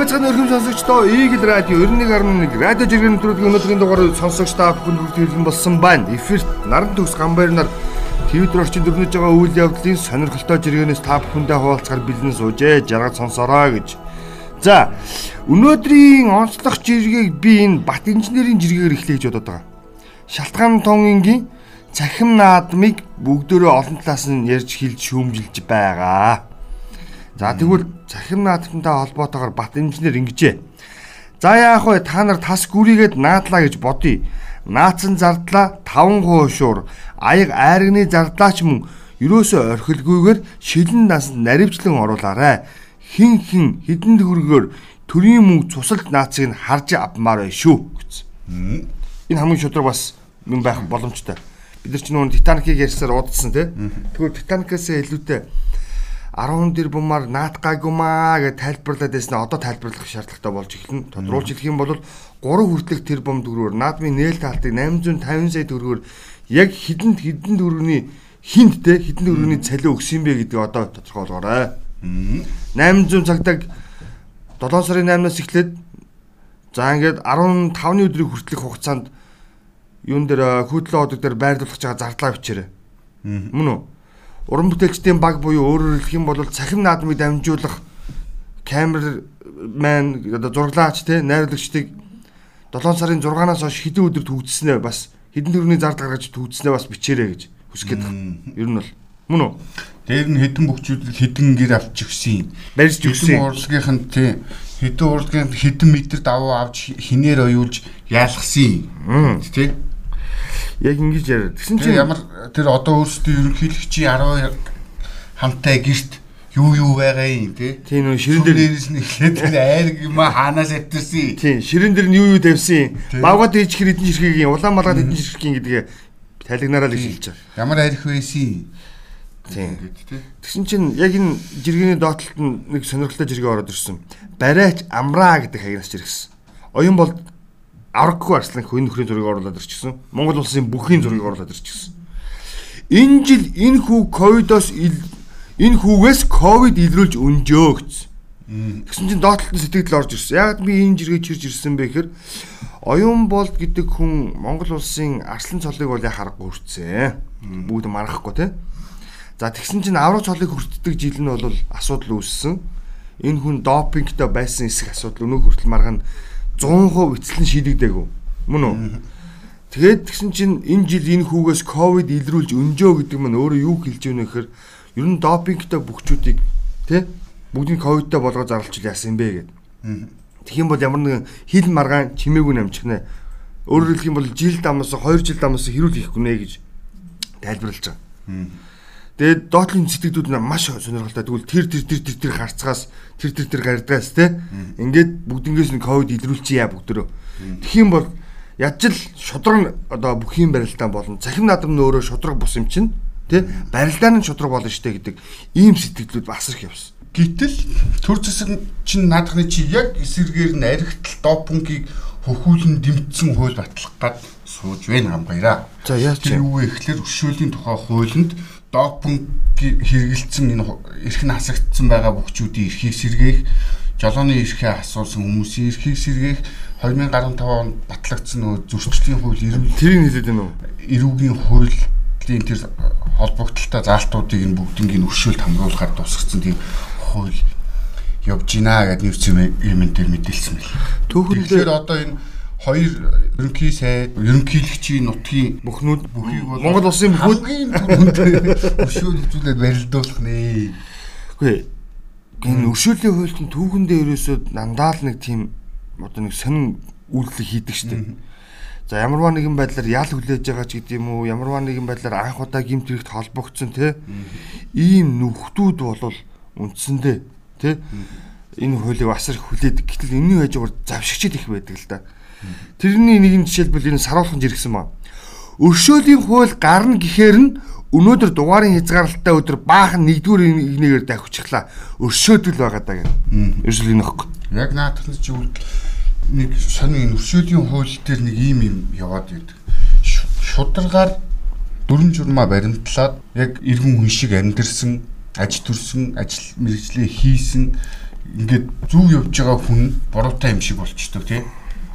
Мэцхан өргөм сонсогчдоо Eagle Radio 91.1 радио жиргэн нэвтрүүлгийн өнөөдрийн дугаарыг сонсогч та бүхэнд хүргэн болсон байна. Эфирт наран төгс гамбайр нар Твиттер орчин дөрнөж байгаа үйл явдлын сонирхолтой жиргэнээс та бүхэндээ хуваалцахаар бэлэн суужээ. Жаргал сонсороо гэж. За, өнөөдрийн онцлог жиргийг би энэ Бат инженерийн жиргээр эхлэж бодоод байгаа. Шалтгаан тонгийн цахим наадмыг бүгдөө олон талаас нь ярьж хэлж шүүмжилж байгаа. За тэгвэл цахим наадамтай холбоотойгоор бат инженер ингэжээ. За яах вэ? Та нар тас гүрийгээд наадлаа гэж бодъё. Наацсан зардлаа 5% шуур, аяг айргны зардлаа ч мөн ерөөсөө орхилгүйгээр шилэн насанд наривчлан оруулаарай. Хин хин хідэн төгрөгөөр төрийн мөнгө цусалт наацыг нь харж авмаар бай шүү гэсэн. Энэ хамгийн шудраг бас юм байх боломжтой. Бид нар ч нүүн Титаникийг ярьсаар удсан тий. Тэгвэл Титаникаас илүүтэй 10 тэрбумаар наатгаагумаа гэж тайлбарлаад байснаа одоо тайлбарлах шаардлагатай болж эхэлнэ. Тодруулж хэлэх юм бол 3 хүртэлх тэрбум төгрөгөөр наадмын нээлт таалтыг 850 сая төгрөгөөр яг хідэн хідэн төгрөгийн хинт те хідэн төгрөгийн цалин өгсөн бэ гэдгийг одоо тодорхойлгоорой. 800 цагтаг 7 сарын 8-наас эхлээд за ингээд 15-ны өдрийг хүртэлх хугацаанд юун дээр хөдлөө одог дээр байрлуулах байгаа зардлаа бичээрэй. Мөн үү? уран бүтээлчдийн баг буюу өөрөөр хэлэх юм бол цахим наадмыг дамжуулах камер мэн одоо зураглаач те найруулагчдыг 7 сарын 6-наас хойш хэдэн өдөр төгсснээ бас хэдэн төрний зард гаргаж төгсснээ бас бичээрэй гэж хүсэж байгаа. Ер нь бол мөн үү? Дээр нь хэдэн бөхчүүд хэдэн гэр авч өгсөн. Барьж өгсөн. Урлагийнх нь тий хэдэн урлагийн хэдэн метр давуу авч хинээр оюулж яалгасан. Тий Яг ингэж яриад. Тэгсэн чинь ямар тэр одоо өөрсдөө ерөнхийлөгчийн 10 хамтай гэрт юу юу байгаа юм те. Тийм нөө ширэн дээр дээрээс нь эхлээд айрг юм хаанаас автерсэн. Тийм ширэн дээр нь юу юу тавьсан. Бавгаад ээж хэр эдэн ширхгийн улаан малгад эдэн ширхгийн гэдгээ тайлгнараа л хэлж байгаа. Ямар арх байсан. Тийм. Тэгсэн чинь яг энэ жиргэний доотлолт нь нэг сонирхолтой жиргээ ороод ирсэн. Барайч амраа гэдэг хаягнаас жиргсэн. Оюун бол авраггүй арслан хүн нөхрийн зургийг оруулаад ирчихсэн. Монгол улсын бүхний зургийг оруулаад ирчихсэн. Энэ жил энэ хүү ковидоос энэ хүүгээс ковид илрүүлж өнжөө гэсэн. Тэгсэн чинь доотлолтын сэтгэл орж ирсэн. Яг би энэ жиргээ чирж ирсэн бэ гэхээр оюун болд гэдэг хүн Монгол улсын арслан цолыг бол яг харахгүй хүртсэн. Бүгд маргахгүй те. За тэгсэн чинь авраг цолыг хүртдэг жил нь бол асуудал үүссэн. Энэ хүн допингтай байсан эсэх асуудал өнөө хүртэл маргана 100% эцэлэн шийдэгдээгүй. Мөн үү? Тэгээд тэгсэн чинь энэ жил энэ хүүгээс ковид илрүүлж өнжөө гэдэг маань өөрөө юу хэлж байна гэхээр ер нь допингтай бөхчүүдийг тий бүгдийг ковидтай болгож зарлчих яасан бэ гэдэг. Тэгэх юм бол ямар нэгэн хил маргаан чимээгүй намчихнэ. Өөрөөр хэлэх юм бол жил дамаас 2 жил дамаас хэрүүл хийхгүй нэ гэж тайлбарлаж байгаа. Тэгээд доотлын сэтгэдүүд нь маш сонирхолтой. Тэгвэл тэр тэр тэр тэр тэр харцгаас тэр тэр тэр гардгаас те ингээд бүгднгээс нь ковид илрүүлчихье бүгдөө. Тэгэх юм бол ядч л шудраг одоо бүхийн барилтаа болно. Цахим наадам нь өөрөө шудраг бус юм чинь те барилдаа нь шудраг болно штэ гэдэг ийм сэтгэлүүд бас их явсан. Гэтэл төр зэсэг чинь наадахны чи яг эсэргээр нь аригтл допунгийг хөхүүлэн дэмтсэн хууль батлах гад сууж байна хамгаараа. За яаж юу вэ гэхэлэр өшөөлийн тухай хуулинд допинг хэрэгэлцсэн энэ эрх нь хасагдсан байгаа бүхчүүдийн эрхийг сэргээх жолооны эрхээ асуусан хүмүүсийн эрхийг сэргээх 2015 онд батлагдсан нөгөө зөрчлийн хууль тэрийг хэлээд байна уу? Эрүүгийн хуулийн тэр холбогдлолтой заалтуудыг энэ бүгднийг өршөөлт хамруулахаар тусгацсан тийм хууль явж гинэ гэдэг нэрч юм энэ төр мэдээлсэн мэл. Тэгэхээр одоо энэ хоёр ерөнхий сайд ерөнхийлөгчийн нутгийн бүхнүүд бүхийг бол Монгол улсын бүхүүд өршөөлжүүлээд барилдуулах нэ. Үгүй энэ өршөөлийн хуульд нь түүхэндээ ерөөсөө дандаа л нэг тийм одоо нэг сонин үйлдэл хийдэг штеп. За ямарваа нэгэн байдлаар ял хүлээж байгаа ч гэдэм үү ямарваа нэгэн байдлаар анх удаа гимт хэрэгт холбогдсон те ийм нүхтүүд болвол үндсэндээ те энэ хуулийг бас их хүлээдэг. Гэтэл энэний хажуугаар завшигчд их байдаг л да. Тэрний нэгэн жишээлбэл энэ саруулхан жиргсэн ба. Өршөөлийн хууль гарна гэхээр нь өнөөдөр дугаарын хязгаарлалттай өдөр баахан нэгдүгээр нэгнийгээр давхичихлаа. Өршөөдөл байгаа даа гэх. Ерөөсөл энэ ихгүй. Яг наадах нь чи нэг сонин энэ өршөөлийн хууль дээр нэг ийм юм яваад байдаг. Шударгаар дүрм журмаа баримтлаад яг иргэн хүн шиг амьдэрсэн, аж төрсөн, ажил мэргэжлээ хийсэн ингээд зүв явж байгаа хүн буруутай юм шиг болчдөг тий.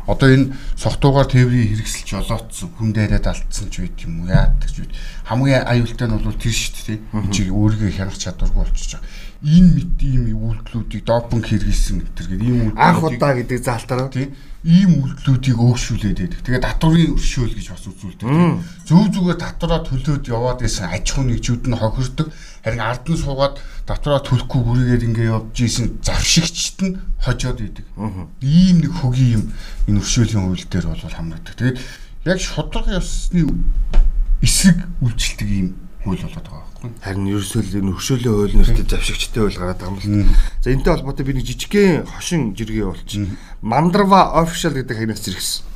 Одоо энэ согтуугаар тээврийн хэрэгсэлж жолоодсон хүн дээрээ алдсан ч байт юм уу яадаг ч байт. Хамгийн аюултай нь бол тэр шүү дээ тий. Чи өөрийгөө хянах чадваргүй болчихж байгаа. Энэ мэт ийм үйлдэлүүдийг допинг хэрэгэлсэн гээд ийм үйлдэл анх удаа гэдэг заалтаараа тий ийм үйлдэлүүдийг өөгшүүлээд байдаг. Тэгээд татврын өршөөл гэж бас үзүүлдэг. Зөв зүгээр татвараа төлөөд яваад исэн аж ахуй нэгжүүд нь хохирдог Харин ард нь суугаад дотроо төлөхгүй гүрийгээд ингээ явж исэн завшигчт нь хожоод идэг. Ийм нэг хөгийн юм энэ өршөөлийн үйл дээр бол хамрагддаг. Тэгээд яг шудраг ёсны эсрэг үйлчлдэг ийм хууль болоод байгаа байхгүй. Харин ерөөсөө энэ өршөөлийн хууль нэртэй завшигчтай хууль гараад байгаа юм л. За энэтэй холбоотой би нэг жижигхэн хошин жиргээ болчих. Мандрава official гэдэг хагнаас зэрэгсэн.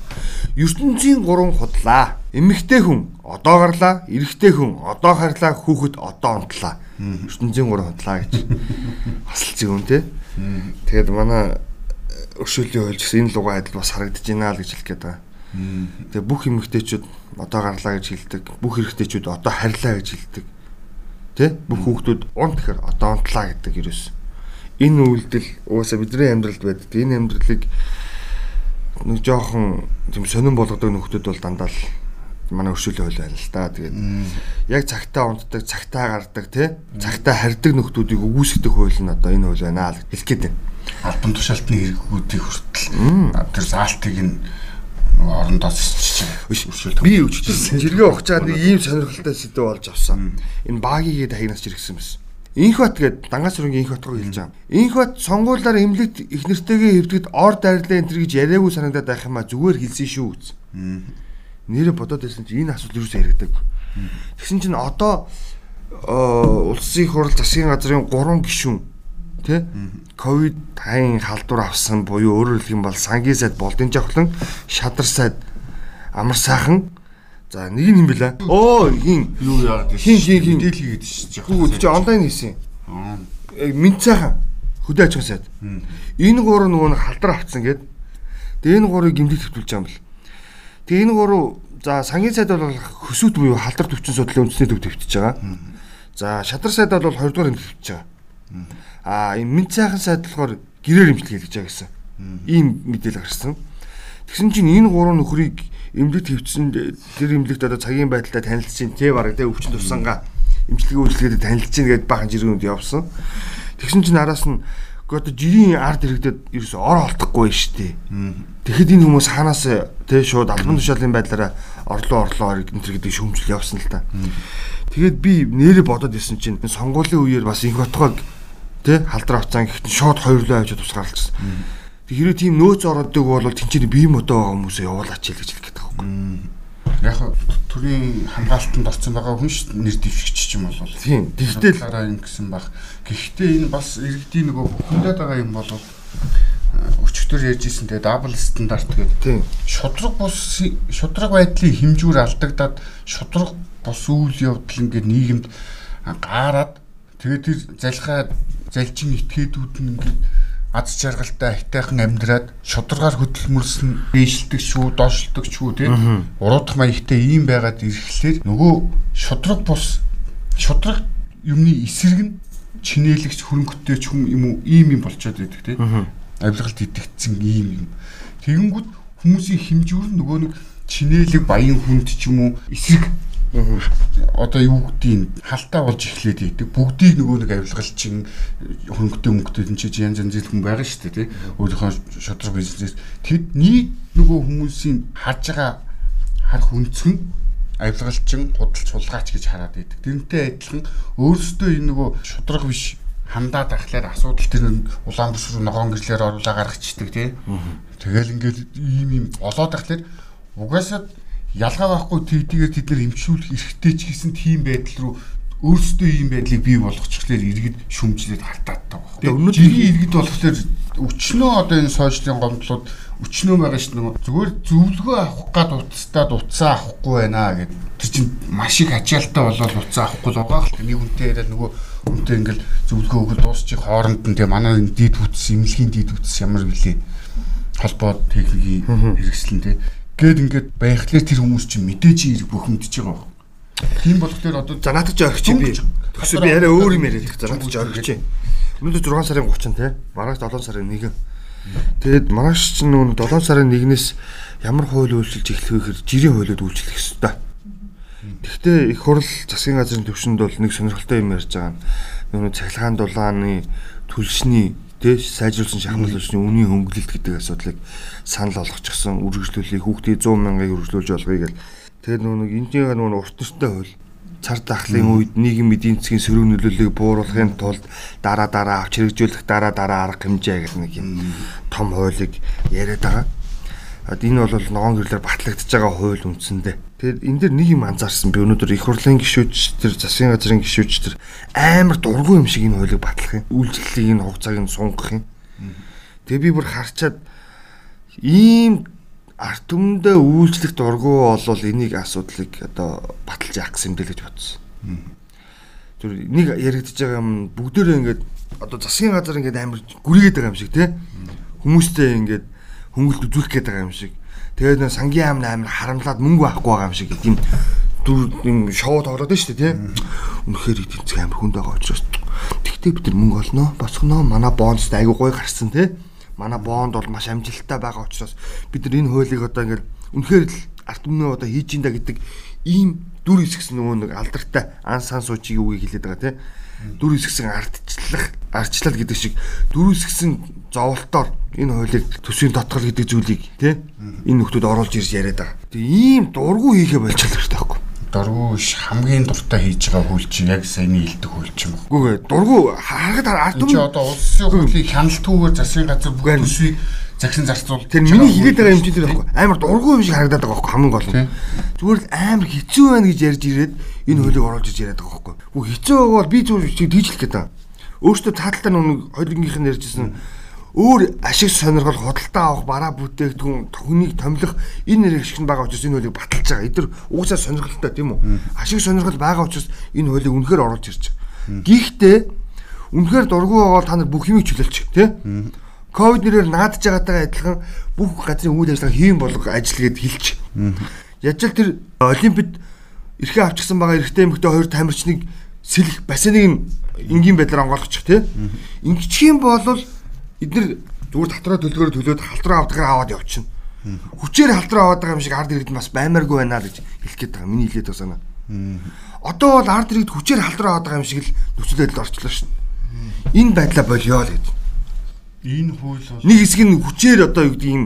Ертөнцийн 3 худлаа. Эмэгтэй хүн одоо гарлаа, эрэгтэй хүн одоо харлаа, хүүхэд одоо онтлаа. ертөнцийн 3 худлаа гэж хасалц юм те. Тэгээд манай өршөөлийн хууль гэсэн энэ лугаа адил бас харагдаж байна л гэж хэлэх гээд байгаа. Тэгээ бүх эмэгтэйчүүд одоо гарлаа гэж хэлдэг. Бүх эрэгтэйчүүд одоо харьлаа гэж хэлдэг. Тэ? Бүх хүүхдүүд унт гэхээр одоо онтлаа гэдэг ерөөс. Энэ үйлдэл угаасаа бидний амьдралд байдаг. Энэ амьдралыг нэг жоохон тийм сонирн болгодог нөхдүүд бол дандаа л манай өршөөлөө хөл байна л да. Тэгээд яг цагтаа унтдаг, цагтаа гардаг тий цагтаа харьдаг нөхдүүдийг өгөөсгдөг хууль нь одоо энэ хууль байна л хэлэх гээд байна. Албан тушаалтны хэрэггүүдийг хүртэл тэр заалтыг нь орондоо өршөөлт. Би өчтөр жиргээ ухчаад нэг ийм сонирхолтой сэдв болж авсан. Энэ багигээд хагнаас чиргсэн байсан. Инхбат гээд дангаас өрөнгө инхбат руу хэлж байгаа. Инхбат сонгуулиар эмнэлэгт их нэртэйгээ хэвдэгд ор дайрлаа энэ төр гэж яриаггүй санагдаад байх юм а зүгээр хэлсэн шүү үз. Нэрэ бодоод байсан чи энэ асуудал юу ч яригдаг. Тэгсэн чинь одоо улсын их хурл засгийн газрын 3 гишүүн тий ковид хайн халдвар авсан буюу өөрөөр хэлэх юм бол сангийн сайд болдын жавхлан шадар сайд амар сайхан За нэг юм била. Оо хин юу яагаад хин хин хин дээл хийгээд шиж. Үгүй чи онлайн хийсэн. Аа. Минт цаахан хөдөө аж ахуйн сайд. Энэ гурав нөгөө халдар авцсан гээд. Тэгээ энэ гурыг гимдэг төвтүүлж байгаа юм бэл. Тэгээ энэ гурав за сангийн сайд бол хөсөөт буюу халдар төвчин судлалын үндэсний төв төвтөж байгаа. За шадар сайд бол 2 дугаар хэмжиж төвтөж байгаа. Аа энэ минт цаахан сайд болохоор гэрээр хэмжлэг хийж байгаа гэсэн. Ийм мэдээлэл гарсан. Тэгсэн чинь энэ гурван нөхрийг эмнэлэгт хөвчсөн тэр эмнэлэгт одоо цагийн байдалтай танилцж чинь тий бараг тий өвчин тусангаа эмчилгээ үйлчлэгээд танилцж чинь гээд бахан жиргэнүүд явсан. Тэгсэн чинь араас нь одоо жирийн ард иргэдэд ерөөс ор олдохгүй шүү дээ. Тэгэхэд энэ хүмүүс хаанаас тий шууд албан тушаалын байдлаараа орлоо орлоо энэ төр гэдэг шүүмжил явсан л та. Тэгээд би нэрээ бодоод исэн чинь сонгуулийн үеэр бас их отгоог тий халдраа авцсан гэхдээ шууд хоёрлоо авчид тусгаарлажсэн. Хэрэв тийм нөөц ороодаг бол тэнцээ бие байгаа хүмүүсээ явуулаач л гэж хэлэх Яг төрийн хамгаалтанд орсон байгаа хүн ш нэр дэвшигч юм бол. Тийм. Тэгтэл дараа ингэсэн баг. Гэхдээ энэ бас иргэдийн нөгөө бүхэндээ байгаа юм бол өчтөр ярьжсэн тэгээ дабл стандарт гэдэг. Тийм. Шудраг бус шудраг байдлын хэмжүүр алдагдаад шудраг бус үйл явдал ингээд нийгэмд гаарад тэгээ тэр залхаа залжин этгээдүүд нь ингээд аз жаргалтай хайтайхан амьдраад шударгаар хөдөлмөрлсөн дээшилдэг шүү, доошлдог шүү тийм. Уруудах маягтай ийм байгаад ирэхлээр нөгөө шудраг бус шудраг юмны эсрэг нь чинээлэгч хөрөнгөтэйч хүн юм уу ийм юм болчиход байдаг тийм. Авилгалт итгэцсэн ийм юм. Тэгэнгүүт хүмүүсийн хэмжүүр нь нөгөө нэг чинээлэг баян хүнд ч юм уу эсрэг одоо юу гэдгийг халтаа болж эхлээд идэг. Бүгдийг нөгөө нэг авилгалчин хөнгөтэй мөнгөтэй чинь янз янз хүн байгаа шүү дээ тий. Өөрийнхөө шодрог бизнес. Тэд нийт нөгөө хүмүүсийн харж байгаа харах үнцгэн авилгалчин худалч сулгаач гэж хараад идэг. Тэрнтэй адилхан өөрөөсөө энэ нөгөө шудраг биш хандаа тахлаар асуудал тэр улаан бүс рүү ногоон гэрлэр оруулаа гаргачдаг тий. Тэгэл ингээд ийм ийм олоод тахлаар угаасаа ялгаа байхгүй тэгдгээр тэд нар эмчүүлэх эрхтэй ч гэсэн тийм байдал руу өөрсдөө ийм байдлыг бий болгочихлоор иргэд шүмжлээд хартаад байгаа. Өнөөдөр жирийн иргэд болохоор өчнөө одоо энэ сошиалын гомдлууд өчнөө байгаа ш нь зүгээр зөвлөгөө авах гад утастаад утсаа авахгүй байна гэд. Тэр чинь маш их ачаалтаа болоод утсаа авахгүй л байгаа л нэг үнтэй яриад нөгөө үнтэй ингээл зөвлөгөө өгөл дуусчих хооронд нь тэгээ манай энэ дид үтс эмнэлгийн дид үтс ямар вүлээ холбоо техникийн хэрэгслэн тэгээ Гэт ингээд байхлаар тэр хүмүүс чинь мэдээж ирэх бухимдж байгаа. Тийм болохоор одоо за надад ч орчих би. Төсөө би арай өөр юм яриад. За надад ч орчих. Өнөөдөр 6 сарын 30 те. Маргааш 7 сарын 1. Тэгэд маргааш ч нүүн 7 сарын 1-ээс ямар хууль үйлчилж эхлэх вэ гэхээр жирийн хуулиуд үйлчлэх ёстой. Гэхдээ их хурл засгийн газрын төвшөнд бол нэг сонирхолтой юм ярьж байгаа. Нүг цахилгаан дулааны түлшний тэ сайжруулсан шахмал түлшний үнийн хөнгөлөлт гэдэг асуудлыг санал болгочихсон. Үргэлжлүүлэх хүүхдийн 100 мянгаыг үргэлжлүүлж болгоё гэл. Тэгээд нүг энэнийг нүг урт нэртэй хууль цар тахлын үед нийгэм эдийн засгийн сөрөг нөлөөллийг бууруулахын тулд дараа дараа авч хэрэгжүүлэх дараа дараа арга хэмжээ гэх нэг юм том хуулийг яриад байгаа. Энэ бол ногоон гэрлэр батлагдж байгаа хууль үндсэндээ. Тэгэхээр энэ дэр нэг юм анзаарсан би өнөөдөр их хурлын гишүүч тэр засгийн газрын гишүүч тэр амар дургүй юм шиг энэ хуулийг батлах юм. Үйлчлэлийг энэ хугацааг нь сунгах юм. Тэгээ би бүр харчаад ийм арт түмэндээ үйлчлэх дургу болвол энийг асуудлыг одоо баталж яах гэсэн юм дэл гэж бодсон. Тэр нэг яригдж байгаа юм бүгдээрээ ингээд одоо засгийн газар ингээд амар гүрийгээд байгаа юм шиг тий. Хүмүүстэй ингээд хөнгөлт үзүүлэх гээд байгаа юм шиг. Тэгээд нөө сангийн аймны амар харамлаад мөнгө авахгүй байгаа юм шиг тийм дүр юм. Шоу тоглоод байна шүү дээ тий. Үнэхээр эдийн засаг амар хүнд байгаа учраас. Тэгтээ бид нар мөнгө олноо босгоноо манай бондс айгуу гой гарсан тий. Манай бонд бол маш амжилттай байгаа учраас бид нар энэ хуулийг одоо ингээд үнэхээр л арт өмнө одоо хийж ин да гэдэг ийм дүр хэсгс нөгөө нэг алдартай ан сан суучиг үгийг хэлээд байгаа тийм дүр хэсгсэн ардчлах арчлал гэдэг шиг дүр хэсгсэн зовлтоор энэ хуулийг төсвийн татгал гэдэг зүйлийг тийм энэ нөхдөд оруулж ирж яриад байгаа. Тэгээ ийм дургу хийхэ болчихлоо хэрэгтэй байхгүй дургу хамгийн дуртай хийж байгаа хөл чи яг саяны хилдэг хөл ч юм уу. Үгүй ээ дургу харахад ард түмэн чи одоо улсын хуулийг хяналтгүйгээр засгийн газар бүх төсвийг загсан зарцуул. Тэр миний хэлээд байгаа юм чи тэр байхгүй. Амар дургу юм шиг харагдаад байгаа байхгүй хамгийн гол нь. Зүгээр л амар хэцүү байна гэж ярьж ирээд энэ хөлийг оруулж иж яриад байгаа байхгүй. Үгүй хэцүү байгаа бол би зүгээр тийжлэх гэдэг. Өөртөө тааталтаа нүг хоёрынгийнх нь ярьжсэн өөр ашиг сонирхол худалдаа авах бараа бүтээгдэхүүн түүнийг томилох энэ нэр шиг байгаа учраас энэ хуулийг баталж байгаа. Эдгээр угсаа сонирхолтой тийм үү? Ашиг сонирхол байгаа учраас энэ хуулийг үнэхээр оруулж ирж байгаа. Гэхдээ үнэхээр дургүй байгаа та нар бүх юмыг чөлөөлчих тийм. Ковид нэрээр наадж байгаатайгаа адилхан бүх газрын үйл ажиллагаа хийн болго ажил гэд хэлж. Яаж л тэр олимпиад эрхээ авчихсан байгаа эрэгтэй эмэгтэй хоёр тамирчныг сэлэх бассейныг энгийн байдлаар онгойлгочих тийм. Ингэчих юм бол эдгээр зүгээр татраа төлгөөр төлөөд халтраа авдгаар аваад явчихна. Хүчээр халтраа аваад байгаа юм шиг ард иргэд бас баймааргүй байна гэж хэлэх гээд байгаа. Миний хэлээд байгаа санаа. Одоо бол ард иргэд хүчээр халтраа аваад байгаа юм шиг л нөхцөл байдал орчлоо шин. Энэ байдлаа болио л гэж. Энэ хууль нэг хэсэг нь хүчээр одоо юу гэдэг юм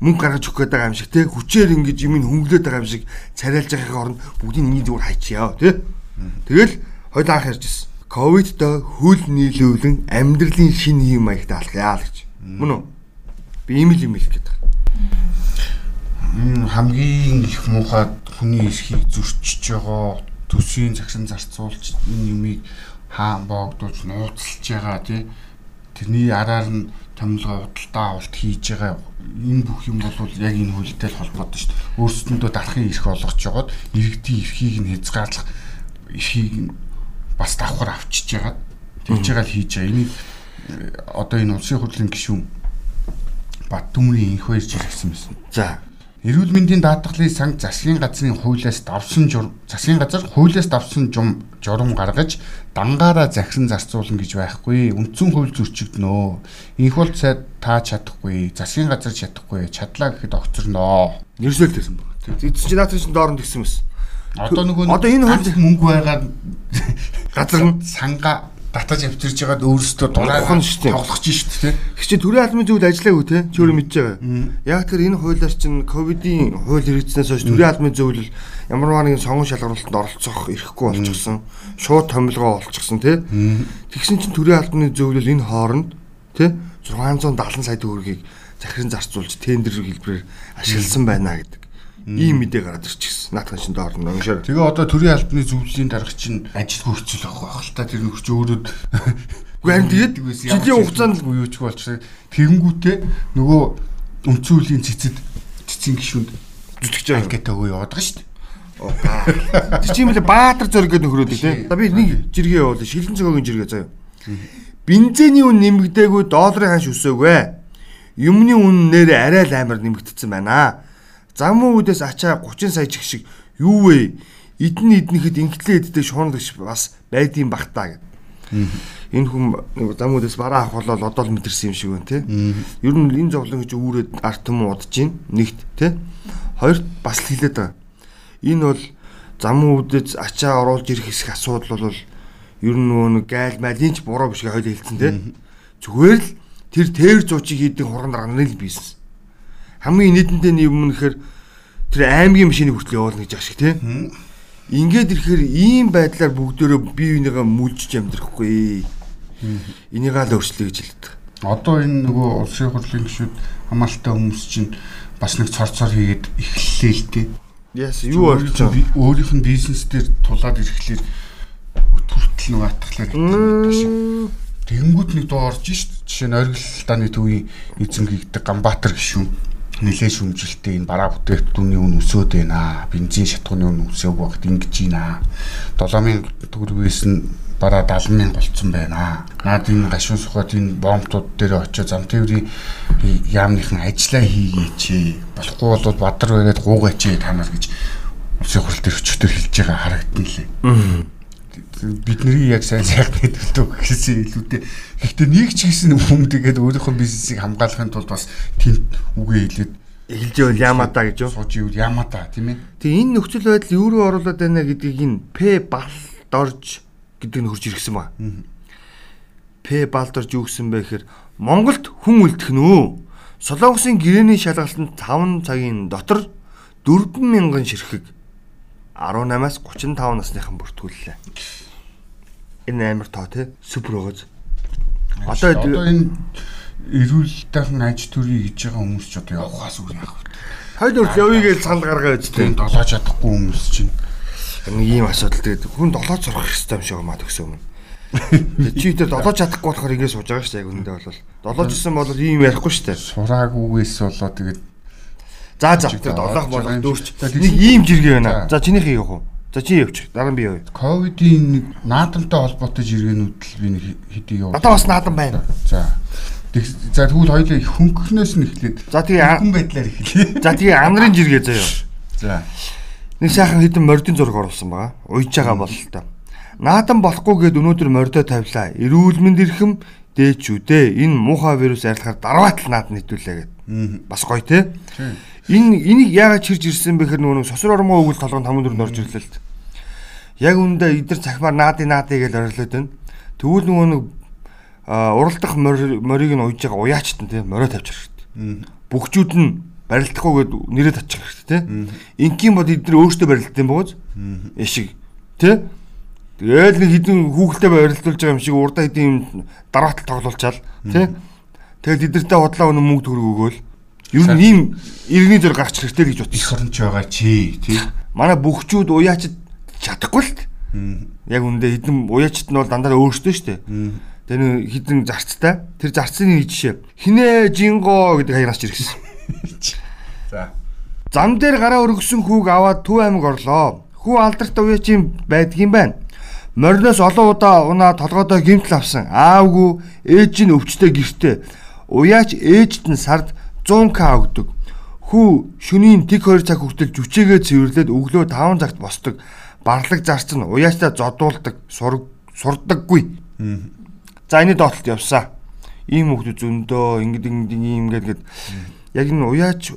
мөнгө гаргаж өгөх байгаа юм шиг те хүчээр ингэж юм хөнгөлөд байгаа юм шиг царайлж байгаахын оронд бүгдийг энийг зүгээр хайчихъя те. Тэгэл хоёул анх ярьжсэн ковидтой хөл нийлүүлэн амьдралын шинэ хэм маягт алхъя л гэж. Мөн үү? Би ийм л юм хэлэх гээд байна. Хамгийн их муухай хүний эсхийг зөрчиж байгаа төсвийн загсан зарцуулж энэ юмыг хаа боогдуулж нууцлж байгаа тий тэрний араар нь томилгоо худалдаа авалт хийж байгаа энэ бүх юм бол яг энэ хөлтэй л холбоотой шүү дээ. Өөрсдөндөө дарахын эрх олгож жагаад иргэдийн эрхийг нь хязгаарлах эрхийг бас давхар авчиж ягаад тэгж байгаа л хийж байгаа. Энийг э, одоо энэ улсын хурлын гишүүн Бат түмрийн инх баярж ирсэн байсан. За. Эрүүл мэндийн даатгалын санг засгийн газрын хуулиас давсан засгийн газар хуулиас давсан жум журам гаргаж дангаараа захиран зарцуулна гэж байхгүй. Үндсэн хууль зөрчигдөнө. Инх бол цай та чадахгүй, засгийн газар чадахгүй, чадлаа гэхэд огцорноо. Нэрсэл гэсэн баг. Эцэг чи наадах чинь дооронд гисэн мэс. Одоо нөгөө одоо энэ хууль мөнгө байгаад газар санга татаж авчирж байгаад дээ. Тоглох чинь шүү дээ. Чи төрийн албаны зөвлөл ажиллаагүй те. Чи өөрөө мэдж байгаа. Яг тэр энэ хуулиар чинь ковидын хууль хэрэгжснээс хойш төрийн албаны зөвлөл ямар нэгэн сонгон шалгуулалтанд оролцох эрхгүй болчихсон. Шууд томилгоо олчихсон те. Тэгсэн чинь төрийн албаны зөвлөл энэ хооронд те 670 сая төгрөгийг захиран зарцуулж тендер хэлбэрээр ашигласан байна гэдэг ийм мэдээ гараад ирчихсэн. Наадхан шин доор нь уншаар. Тэгээ одоо төрийн албаны зөвлөлийн дарга чинь ажил хөрцөл авах байх л та тэр нөхч өөрөд Үгүй харин тэгээд жилийн хугацаанд л буюуч болчихсон. Тэгэнгүүтээ нөгөө үндсэн үлийн цэцэд цэцэн гişүнд зүтгэж байгаа анкета өгөө яваад байгаа шүү дээ. Тэр чинь юм лээ Баатар зөрөг гэдэг нөхрөөд тий. За би нэг жиргээ явуул шилэн цогогийн жиргээ заяа. Бензиний үн нэмэгдээгүй долларын ханш өсөөгөө. Юмны үн нэр арай л амар нэмэгдсэн байна. Зам үүдээс ачаа 30 сая чих шиг юу вэ? эдэн эднийхэд инхтлээ эддэг шуундаг бас байдгийн багтаа гэд. Энэ хүн замуудаас бараа авах болол одоо л мэдэрсэн юм шиг байна те. Ер нь энэ зовлон гэж үүрээд арт юм удаж гин нэгт те. Хоёрт бас л хэлээд байгаа. Энэ бол замуудад ачаа оруулж ирэх хэсэг асуудал бол ер нь нөгөө нэг гайл малинч буруу биш гэж хоёул хэлсэн те. Зүгээр л тэр тэр зуучийг хийдэг хурган дарга нь л бизнес. Хамгийн нийтэнтэй юм нэхэр тэр аймгийн машиныг хүртэл явуулна гэж ашиг те. Ингээд ирэхээр ийм байдлаар бүгдөө бие бинийгаа мүлжж амьдрахгүй. Энийг л өөрчлөе гэж хэлдэг. Одоо энэ нөгөө улсын хурлын гишүүд хамаалтай хүмүүс чинь бас нэг цор цор хийгээд эхэллээ л дээ. Яс юу орж байгаа. Өөрийнх нь бизнес дээр тулаад ирэхлээр төртөл нэг атгалаар шиг. Тэнгүүд нэг дуу орж шít. Жишээ нь оргил дааны төвийн эзэн гихдэг Ганбаатар гишүүн нэлээд шүмжилттэй энэ бараа бүтээгдэхүүний үн өсөөд байна. Бензин шатхууны үн өсөөг багт ингэж байна. 7000 төгрөгөөс нь бараа 70000 болцсон байна. Наад энэ гашуун сухад энэ бомбтууд дээр очиж зам тээврийн яамныхан ажиллаа хийгээч. Болохгүй бол бадар байгаад гуугаач та нар гэж улсын хурал дээр өчтөр хэлж байгаа харагдана лээ. Аа бидний яг сайн сайхны төлөө гэсэн илүүтэй. Гэхдээ нэг ч гэсэн хүн тэгээд өөрийнхөө бизнесийг хамгаалахын тулд бас тэнд үгээ хэлээд эхэлж байвал ямата гэж юу? Сууж ивэл ямата тийм ээ. Тэгээ энэ нөхцөл байдал юу руу оруулаад байна гэдгийг энэ П балд орж гэдэг нь хурж иргсэн ба. П балд орж юу гэсэн бэ гэхээр Монголд хүн үлдэх нөө. Солонгосын гэрээний шалгалтанд 5 цагийн дотор 4000 ширхэг 18-аас 35 насныхан бүртгүүллээ энэ амар тоо тий супер өгөөз. Одоо одоо энэ эрүүл дахин аж төрий хийж байгаа хүмүүс ч одоо явахаас үгүй яах вэ? Хойд өрт явъя гэж санал гаргаа байж тий долоож чадахгүй хүмүүс чинь нэг ийм асуудал тэгээд хүн долоож сурах хэрэгтэй юм шиг маа төгсөө юм. Чи тэр долоож чадахгүй болохоор ингэ сууж байгаа шүү дээ яг үндэ бол. Долоож исэн бол ийм ярихгүй шүү дээ. Сураагүйгээс болоо тэгээд За за тэр долоох болох дүүрч нэг ийм жиргээ байна. За чинийхээ явах уу? За чи явчих. Дараа нь би явъя. Ковидын нэг наадамтай холбоотой жиргэнүүд л би нэг хэдий явуу. Одоо бас наадам байна. За. За тэгвэл хоёулаа хөнгөнөөс нь эхлээд. За тэгээ хүн байдлаар эхэлье. За тэгээ анарын жиргээ заяа. За. Нэг сайхан хэдэн мордын зураг оруулсан байгаа. Уйж байгаа бол л та. Наадам болохгүй гээд өнөөдөр мордоо тавилаа. Эрүүл мэнд ирэхэм дээч үү дээ. Энэ муухай вирус арилахаар дараатал наад нийтүүлээ гэд. Бас гоё те. Энэ энийг яагаад чирж ирсэн бэ гэхээр нөгөө сосор ормоо өгөл толгойн таман дөрөнд орж ирлээ л дээ яг үндэ эдгээр цахимаар наади наади гэж орилоод байна. Тэгвэл нөгөө нэг уралдах морийг нь уйж байгаа уяачт нь тийм морио тавьчих хэрэгтэй. Бүгчүүд нь барилдахгүйгээд нэрээ татчих хэрэгтэй тийм. Инкийн бод эдгээр өөртөө барилдсан бооз. Эшиг тийм. Тэгэл нэг хідэн хүүхэлтэй барилдуулж байгаа юм шиг урдаа хэдийн дараатал тоглуулчаал тийм. Тэгэл эдэртээ худлаа өнө мөнгө төгрөг өгөөл. Ер нь ийм иргэний зөр гарч хэрэгтэй гэж бодсон. Их оронч байгаа чи тийм. Манай бүгчүүд уяачд чадахгүй л яг үндэ хідэн уяачт нь бол дандаа өөрсдөө штэ. Тэр нэг хідэн зарцтай. Тэр зарцны жишээ хинэ жинго гэдэг хаягнаас ч ирсэн. За. Зам дээр гараа өргөсөн хүүг аваад Төв аймаг орлоо. Хүү алдартай уяачийн байдгийн байна. Мориноос олон удаа унаа толгойдоо гимтэл авсан. Аавгүй ээж нь өвчтэй гэртээ. Уяач ээжт нь сард 100к өгдөг. Хүү шөнийн тэг 2 цаг хүртэл жүчээгээ цэвэрлээд өглөө 5 цагт босдог барлаг зарц нь уяачтай зодуулдаг, сурдаггүй. За энэ доотлолт явсаа. Ийм хүмүүс зөндөө ингэдэг ингэдэг юм ингээд яг энэ уяач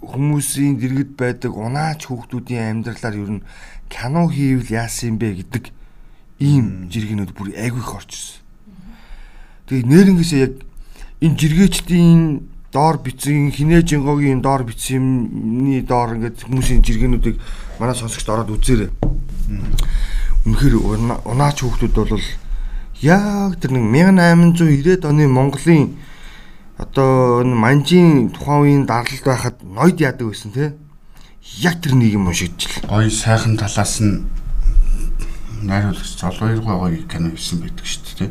хүмүүсийн дэргэд байдаг унаач хүүхдүүдийн амьдралаар ер нь кино хийвэл яасан юм бэ гэдэг ийм жиргэнүүд бүр айгүй их орж ирсэн. Тэгээ нэрнгээсээ яг энэ жиргээчдийн доор бичсэн хинэ жингогийн доор бичсэн юмны доор ингээд хүмүүсийн жиргэнүүдийг манай сонсогчд ороод үзээрэй. Үнэхээр унаач хүүхдүүд бол яг тэр нэг 1890-ад оны Монголын одоо энэ манжийн тухайн үеийн дарлалд байхад ноёд яадаг байсан те. Яг тэр нэг юм уншигдчихлаа. Гоё сайхан талаас нь найруулагч Золгоёр гоё кино хийсэн байдаг шүү дээ.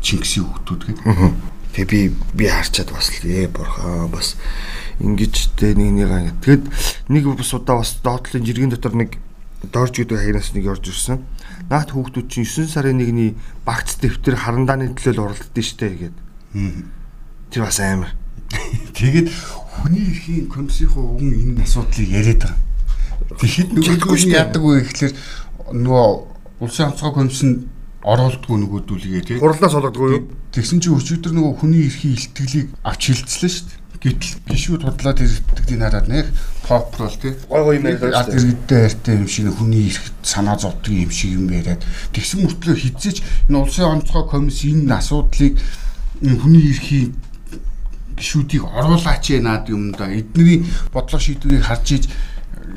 Чингисийн хүүхдүүд гэдэг. Тэгээ би би харчаад бас л ээ борхоо бас ингэж тэ нэг нэг тэгэд нэг бас удаа бас доотлын жиргэн дотор нэг дорж гэдэг хаягнаас нэг орж ирсэн. Наат хүүхдүүд чинь 9 сарын 1-ний багц дэвтэр харандааны төлөөл оролддөө штэ гэдэг. Тэр бас амар. Тэгээд хүний эрхийн комиссийнхоо өгөн энэ асуудлыг яриад байгаа. Тэгэхэд нөгөө нь яадаг вэ гэхэлэр нөгөө улсын онцгой комиссэнд оруулдгүй нөгөөдүүлгээ тий. Хурлаас олгодгүй юу? Тэгсэн чинь өчигдөр нөгөө хүний эрхийн илтгэлийг авч хилцлээ шүү дээ. Гэтэл гişүүд худлаад ирдэгдгийг хараад нэг pop рол тий. Гой гой юм яриад ард иргэдтэй хайртай юм шиг хүний эрх санаа зовдөг юм шиг юм яриад тэгсэн мөртлөө хизээч энэ улсын онцгой комисс энэ асуудлыг хүний эрхийн гişүүдийг оруулаач яанад юм да. Эдний бодлого шийдвэрийг харж иж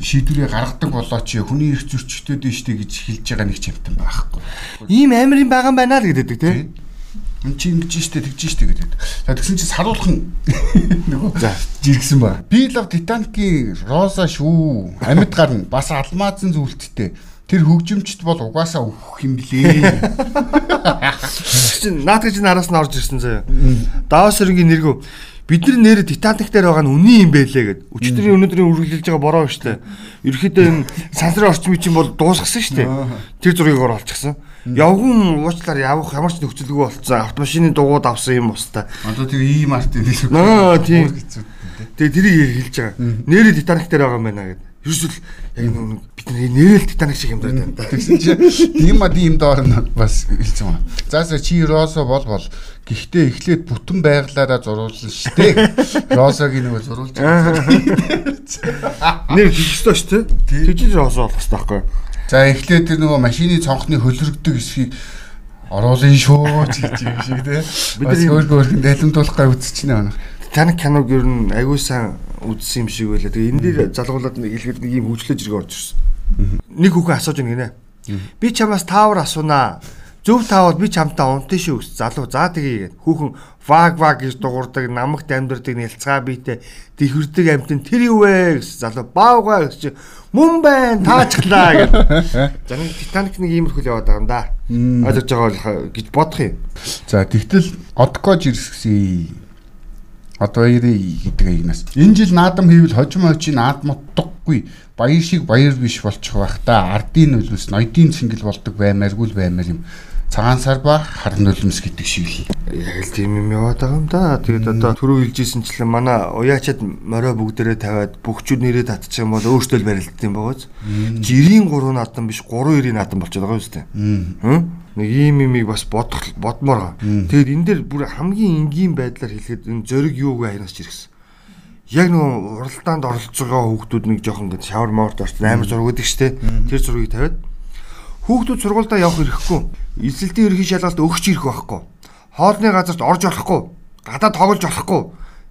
шийдвэрээ гаргадаг болоо чи хүний эрх зөрчигдөд нь штэ гэж хэлж байгаа нэг чамтан байхгүй. Ийм амирын байгаа юм байна л гэдэг тий. Энд чи ингэж штэ тэгж штэ гэдэг. За тэгсэн чи саруулхан нөгөө жиргсэн ба. Би лав Титаникийн Роза шүү. Амьд гарна. Бас алмаазын зүйлттэй. Тэр хөгжимчд бол угаасаа өөх юм блээ. Чин наад гэж нараас нь орж ирсэн заяа. Давас өрнгийн нэргүү бидний нэр Титаник дээр байгаа нь үний юм байлээ гэд. Өчигдрийн өнөөдрийн үргэлжилж байгаа бороо штэ. Ерөөхдөө энэ сансрын орчмын чинь бол дуусгасан штэ. Тэр зургийг оруулчихсан. Явган уучлаар явах ямар ч нөхцөлгүй болцсон. Автомашины дугууд авсан юм устаа. Одоо тэр ийм арт юм биш үү? Аа тийм. Тэгээ тэрийг хэлж байгаа. Нэрээ Титаник дээр байгаа юм байна гэдэг. Ерөөсөл яг нэг бидний нэрэл Титаник шиг юм байна. Тэгсэн чинь ийм мад ийм доор нь бас хэлсэн ба. Зааса чи Росо бол бол гэхдээ эхлээд бүтэн байглаараа зуруулсан штэ. Росогийн нөгөө зуруулж байгаа. Нэр хэлж өстой штэ. Тэгж Росо болох хэрэгтэй байхгүй юу? За эхлээд тэр нөгөө машины цонхны хөлрөгдөг хэсгийг оруулын шүү гэж юм шиг тий. Бид өөр өөр дэлгэмдүүлэх гай үзчихнэ байна. Титаник киног ер нь аягүй сайн үзсэн юм шиг байлаа. Тэгээ энэ дээр залгуулад нэг хэлэхэд нэг юм хөвчлөж иргэ орж ирсэн. Нэг хүүхэн асууж байна гинэ. Би чамаас таавар асуунаа. Зөв таавал би чамтай унтын шүү гэж залуу. За тгий гэд. Хүүхэн ваг ваг гэж дуурдаг, намагт амьдардаг нэлцгаа биетэй дэхвэрдэг амтэн тэр юу вэ гэж залуу. Баавгаа гэж мөн байна таачглаа гэд. За нэг Титаник нэг иймэрхүү яваад байгаа юм да. Ойлгож байгаа гэж бодох юм. За тэгтэл одкож ирсгсэн. Одоо ирээ гэдэг аягнаас. Энэ жил наадам хийвэл хожим хожийн наадмутдаггүй баяр шиг баяр биш болчих байх та. Ардын нөлөөс ноёдын цэнгэл болдог баймааргүй л баймаар юм цагаан сар ба хар нулимс гэдэг шиг л. Яг л тийм юм яваад байгаа юм да. Тэгээд одоо түрүү хэлжсэнчлэн манай уяачаад морио бүгдээрээ тавиад бүгчүүд нэрээ татчих юм бол өөртөө л барилддаг юм бааз. Жирийн 3 наадам биш 3 90 наадам болчиход байгаа юм. Хм? Нэг ийм юмыг бас бодох бодмоор. Тэгээд энэ дээр бүр хамгийн энгийн байдлаар хэлэхэд энэ зөриг юуг хайнаас чиргсэн яг нөгөө уралдаанд оролцож байгаа хүүхдүүд нэг жоохон ингэ шавар моорт орсон амар зураг өгдөг штэ. Тэр зургийг тавиад Хүүхдүүд сургуультай явах эрхгүй. Эзэлтийн ерхий шалгалт өгч ирэх байхгүй. Хоолны газарт орж болохгүй. Гадаа тоглож болохгүй.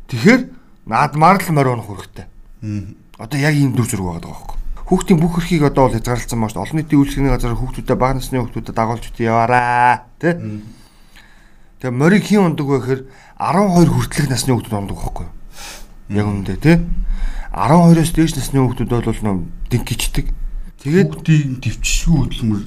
Тэгэхээр наадмаар л морь унах хэрэгтэй. Одоо яг ийм дүр зураг байгаа байхгүй. Хүүхдийн бүх эрхийг одоо бол хязгаарлалсан маш олон нийтийн үйлчлэгийн газар хүүхдүүдэд бага насны хүүхдүүдэд дагуулж үтээ яваараа тий. Тэгээ морийг хийн ундаг вэ гэхээр 12 хүртэлх насны хүүхдүүд ундаг байхгүй. Яг үндэ тий. 12-оос дээш насны хүүхдүүд бол нөө дэнкичдэг Тэгээд бүгдийг төвчшгүй хөдөлмөр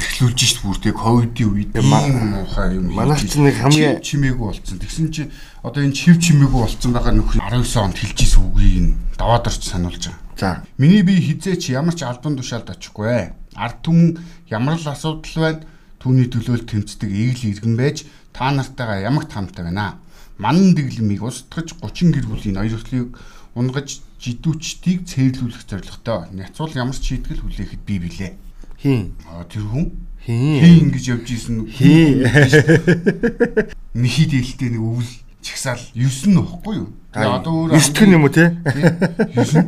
эхлүүлж шít бүр тэг ковидын үед муухай юм. Манайх ч нэг хамгийн чимээгүй болцсон. Тэгсэн чи одоо энэ чив чимээгүй болцсон байгаа нөхөр 19 онд хэлжсэн үгийг нь даваад орч сануулж байгаа. За. Миний би хизээч ямар ч албан тушаалд очихгүй ээ. Ард түмэн ямар л асуудал байна түүний төлөөл тэмцдэг ийг л иргэн байж та нартайгаа ямагт хамтаа байна. Манан дэглэмийг устгаж 30 гэр бүлийн ноёрхлыг унгаж жидүүчдийг цэрлүүлэх зорилготой няцуул ямар ч шийтгэл хүлээхэд бий билээ. Хин. А тэр хүн хин ингэж явж исэн хин. Михи дээлтэй нэг өвөл чагсаал 9 нь уухгүй юу? Тэгээ одоо өөр 9 тхэн юм уу те? 9.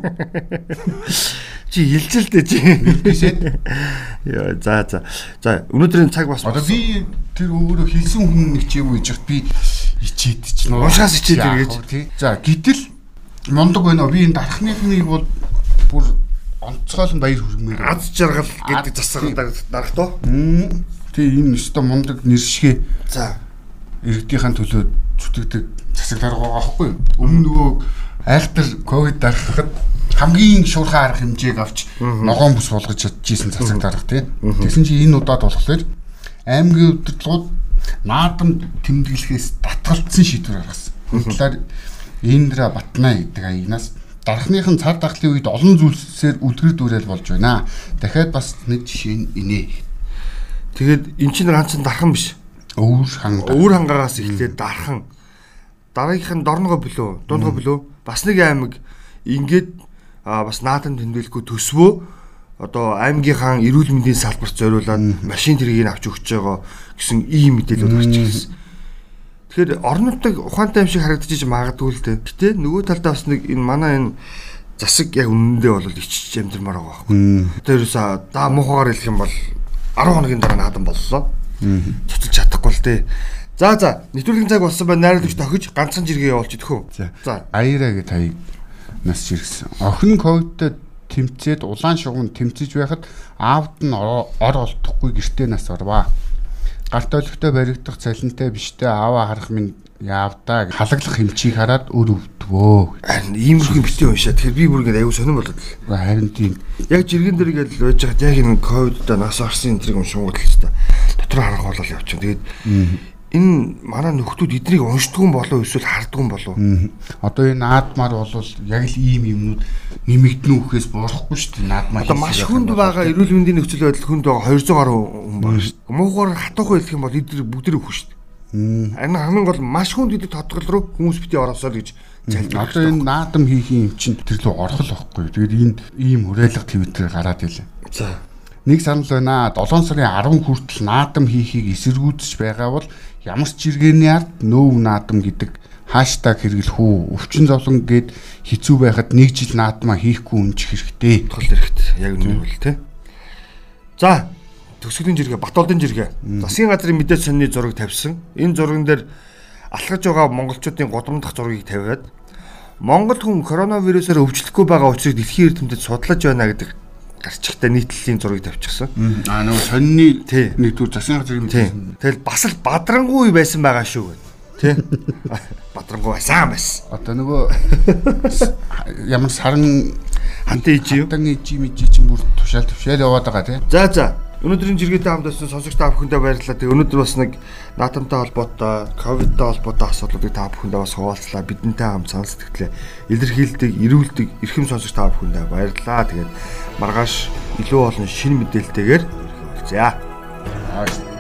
Чи хэлжэл дээ чи. Бисэд. Яа за за. За өнөөдрийн цаг бас Одоо би тэр өөрөө хэлсэн хүн нэг ч юм уу гэж би ичээд чинь уушаас ичээд гэж. За гэтэл мундаг байна уу? Би энэ дарахныхныг бол бүр онцгойлон баяр хүргэмээр аз жаргал гэдэг засаг дарах тоо. Тэ энэ өстө мундаг нэршгэ. За. Иргэдийнхэн төлөө зүтгэдэг засаг дарга байгаа байхгүй юу? Өмнө нөгөө айхтар ковид дарахад хамгийн шуурхай арга хэмжээг авч ногоон бүс болгож чадчихсан засаг дарга тий. Тэгсэн чинь энэ удаад болохоор аймгийн удирдлагууд наадам тэмдэглэхээс татгалцсан шийдвэр гаргасан. Энэ талаар Индра Батнаа гэдэг аягнаас дарахныхын цар тахлын үед олон зүйлсээр үлгэр дүүрэл болж байна. Дахиад бас нэг жишээ инээ. Тэгээд эн чинь ганцхан дархан биш. Өвөр ханга. Өвөр хангаагаас эхлээд дархан. Дараагийнх нь дорногоо бөлөө, дундгоо бөлөө. Бас нэг аймаг ингээд бас наадам тэмдэглэхгүй төсвөө одоо аймгийнхаа эрүүл мэндийн салбарт зориулаад машин тэргийг авч өгч байгаа гэсэн ийм мэдээлэл гарч ирсэн. Тэгэхээр орон нутаг ухаантай юм шиг харагдчих магадгүй л дээ. Гэтэ нөгөө талдаа бас нэг энэ манай энэ засаг яг үнэндээ бол ичж амьдрмаар байгаа байхгүй. Тэр юуса да муухагаар хэлэх юм бол 10 хоногийн дараа наадам боллоо. Цоцолж чадахгүй л дээ. За за нэвтрүүлгийн цаг болсон байна. Найруулагч тохиж ганцхан жиргээ явуулж идэх үү? За. Аяараа гэж таяг нас жиргсэн. Охин ковидтэй тэмцээд улаан шугам тэмцэж байхад аавд нь ор олдохгүй гэртээ нас орваа. Гарт олигтой баригдах цалинтай биштэй ааваа харах минь яавдаа халаглах хэмчийг хараад өр өвдвөө. Харин иймэрхүү битээ уншаа. Тэгэхээр би бүр ингэ аюу сонирн болоод. Харин тийм. Яг жиргэн дээр гэж байж хаад яг энэ ковидда нас орсон энэ зэрэг уншингууд л хэвээр дотор харах болол явчихсан. Тэгээд энэ манай нөхдүүд эднийг уншдгүй болов эсвэл хардгүй болов. Одоо энэ наадмаар бол яг л ийм юмнууд нэмэгдэн үхээс буурахгүй шүү дээ. Наадмаа. Одоо маш хүнд байгаа эрүүл мэндийн нөхцөл байдал хүнд байгаа 200 гаруй хүн байна шүү дээ. Муугаар хатуухан хэлэх юм бол эдгээр бүгд өгөх шүү дээ. Харин хамгийн гол маш хүнд идэг тодгол руу хүмүүс бити ороосоор гэж залбирх. Одоо энэ наадам хийх юм чинь тэр лөө орох л байхгүй. Тэгээд энэ ийм хүрээлэг твиттер гараад илээ. За нэг санал байна. 7 сарын 10 хүртэл наадам хийхийг эсэргүүцэж байгаа бол ямар ч жиргэний ард нөөв наадам гэдэг хаштаг хэрэглэх үү өвчин зовлон гээд хэцүү байхад нэг жил наадмаа хийхгүй үнчих хэрэгтэй. Тул хэрэгтэй. Яг үнэн үл тээ. За төгсгөлийн жиргээ Батолдын жиргээ. Засгийн газрын мэдээж сонины зураг тавьсан. Энэ зурган дээр алхаж байгаа монголчуудын годамдах зургийг тавиад Монгол хүн коронавирусаар өвчлөхгүй байгаа учраас дэлхийн эрдэмтэд судлаж байна гэдэг гарчигтай нийтлэлийн зургийг тавьчихсан. Аа нөгөө сонины нэгдүгээр засгийн газрын мэдээлэл. Тэгэл бас л бадрангуй байсан байгаа шүү гэнэ. Тэ? Бадрангуй сайн байсан. Одоо нөгөө ямар саран хантаа ижи юу? Хантан ижи мижи чинь бүр тушаал тушаал яваад байгаа тий. За за. Өнөөдрийн жиргээтэй хамт байсан сонсогч та бүхэндээ баярлалаа. Тэгээ өнөөдөр бас нэг наатамтай холбоотой, ковидтай холбоотой асуудлуудыг та бүхэндээ бас хуваалцлаа. Бидэнтэй хамт санал сэтгэлээ илэрхийлдэг, эрүүлдэг эрхэм сонсогч та бүхэндээ баярлалаа. Тэгээд маргааш илүү олон шинэ мэдээлэлтэйгээр ирэх хүргье. Аа.